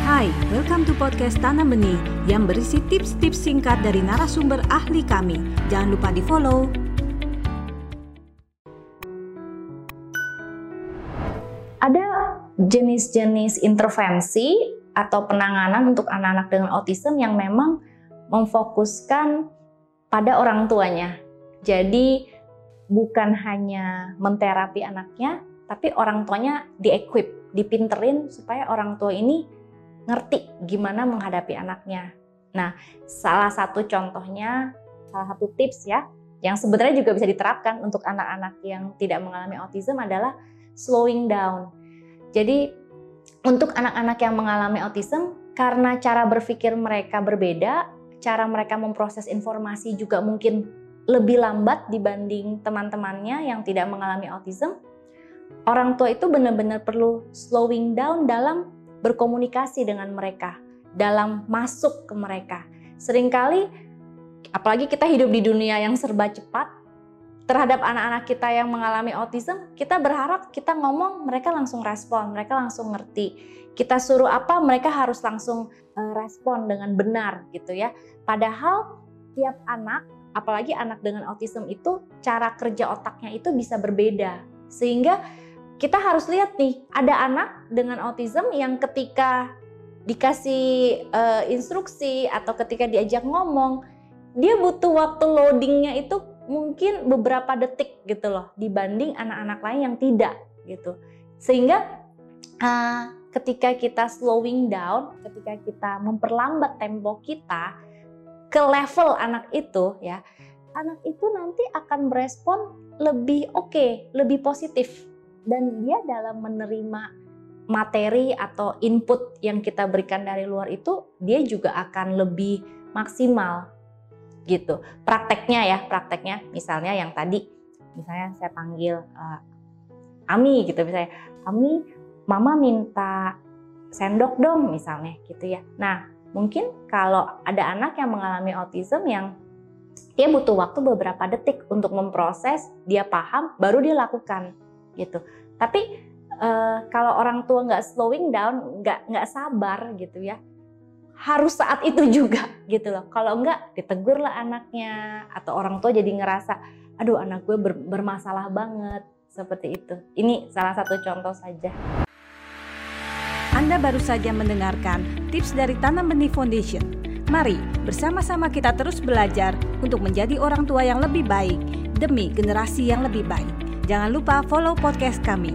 Hai, welcome to podcast Tanam Benih yang berisi tips-tips singkat dari narasumber ahli kami. Jangan lupa di follow. Ada jenis-jenis intervensi atau penanganan untuk anak-anak dengan autism yang memang memfokuskan pada orang tuanya. Jadi bukan hanya menterapi anaknya, tapi orang tuanya di-equip, dipinterin supaya orang tua ini ngerti gimana menghadapi anaknya. Nah, salah satu contohnya, salah satu tips ya, yang sebenarnya juga bisa diterapkan untuk anak-anak yang tidak mengalami autism adalah slowing down. Jadi, untuk anak-anak yang mengalami autism, karena cara berpikir mereka berbeda, cara mereka memproses informasi juga mungkin lebih lambat dibanding teman-temannya yang tidak mengalami autism, orang tua itu benar-benar perlu slowing down dalam berkomunikasi dengan mereka, dalam masuk ke mereka. Seringkali, apalagi kita hidup di dunia yang serba cepat, terhadap anak-anak kita yang mengalami autism, kita berharap kita ngomong, mereka langsung respon, mereka langsung ngerti. Kita suruh apa, mereka harus langsung eh, respon dengan benar gitu ya. Padahal tiap anak, apalagi anak dengan autism itu cara kerja otaknya itu bisa berbeda. Sehingga kita harus lihat nih, ada anak dengan autism yang ketika dikasih uh, instruksi atau ketika diajak ngomong, dia butuh waktu loadingnya itu mungkin beberapa detik gitu loh dibanding anak-anak lain yang tidak gitu. Sehingga uh, ketika kita slowing down, ketika kita memperlambat tempo kita ke level anak itu ya, anak itu nanti akan berespon lebih oke, okay, lebih positif dan dia dalam menerima materi atau input yang kita berikan dari luar itu dia juga akan lebih maksimal gitu. Prakteknya ya prakteknya misalnya yang tadi misalnya saya panggil uh, Ami gitu misalnya. Ami mama minta sendok dong misalnya gitu ya. Nah mungkin kalau ada anak yang mengalami autism yang dia butuh waktu beberapa detik untuk memproses dia paham baru dia lakukan gitu. Tapi uh, kalau orang tua nggak slowing down, nggak nggak sabar gitu ya, harus saat itu juga gitu loh. Kalau nggak ditegur lah anaknya atau orang tua jadi ngerasa, aduh anak gue ber bermasalah banget seperti itu. Ini salah satu contoh saja. Anda baru saja mendengarkan tips dari Tanam Benih Foundation. Mari bersama-sama kita terus belajar untuk menjadi orang tua yang lebih baik demi generasi yang lebih baik. Jangan lupa follow podcast kami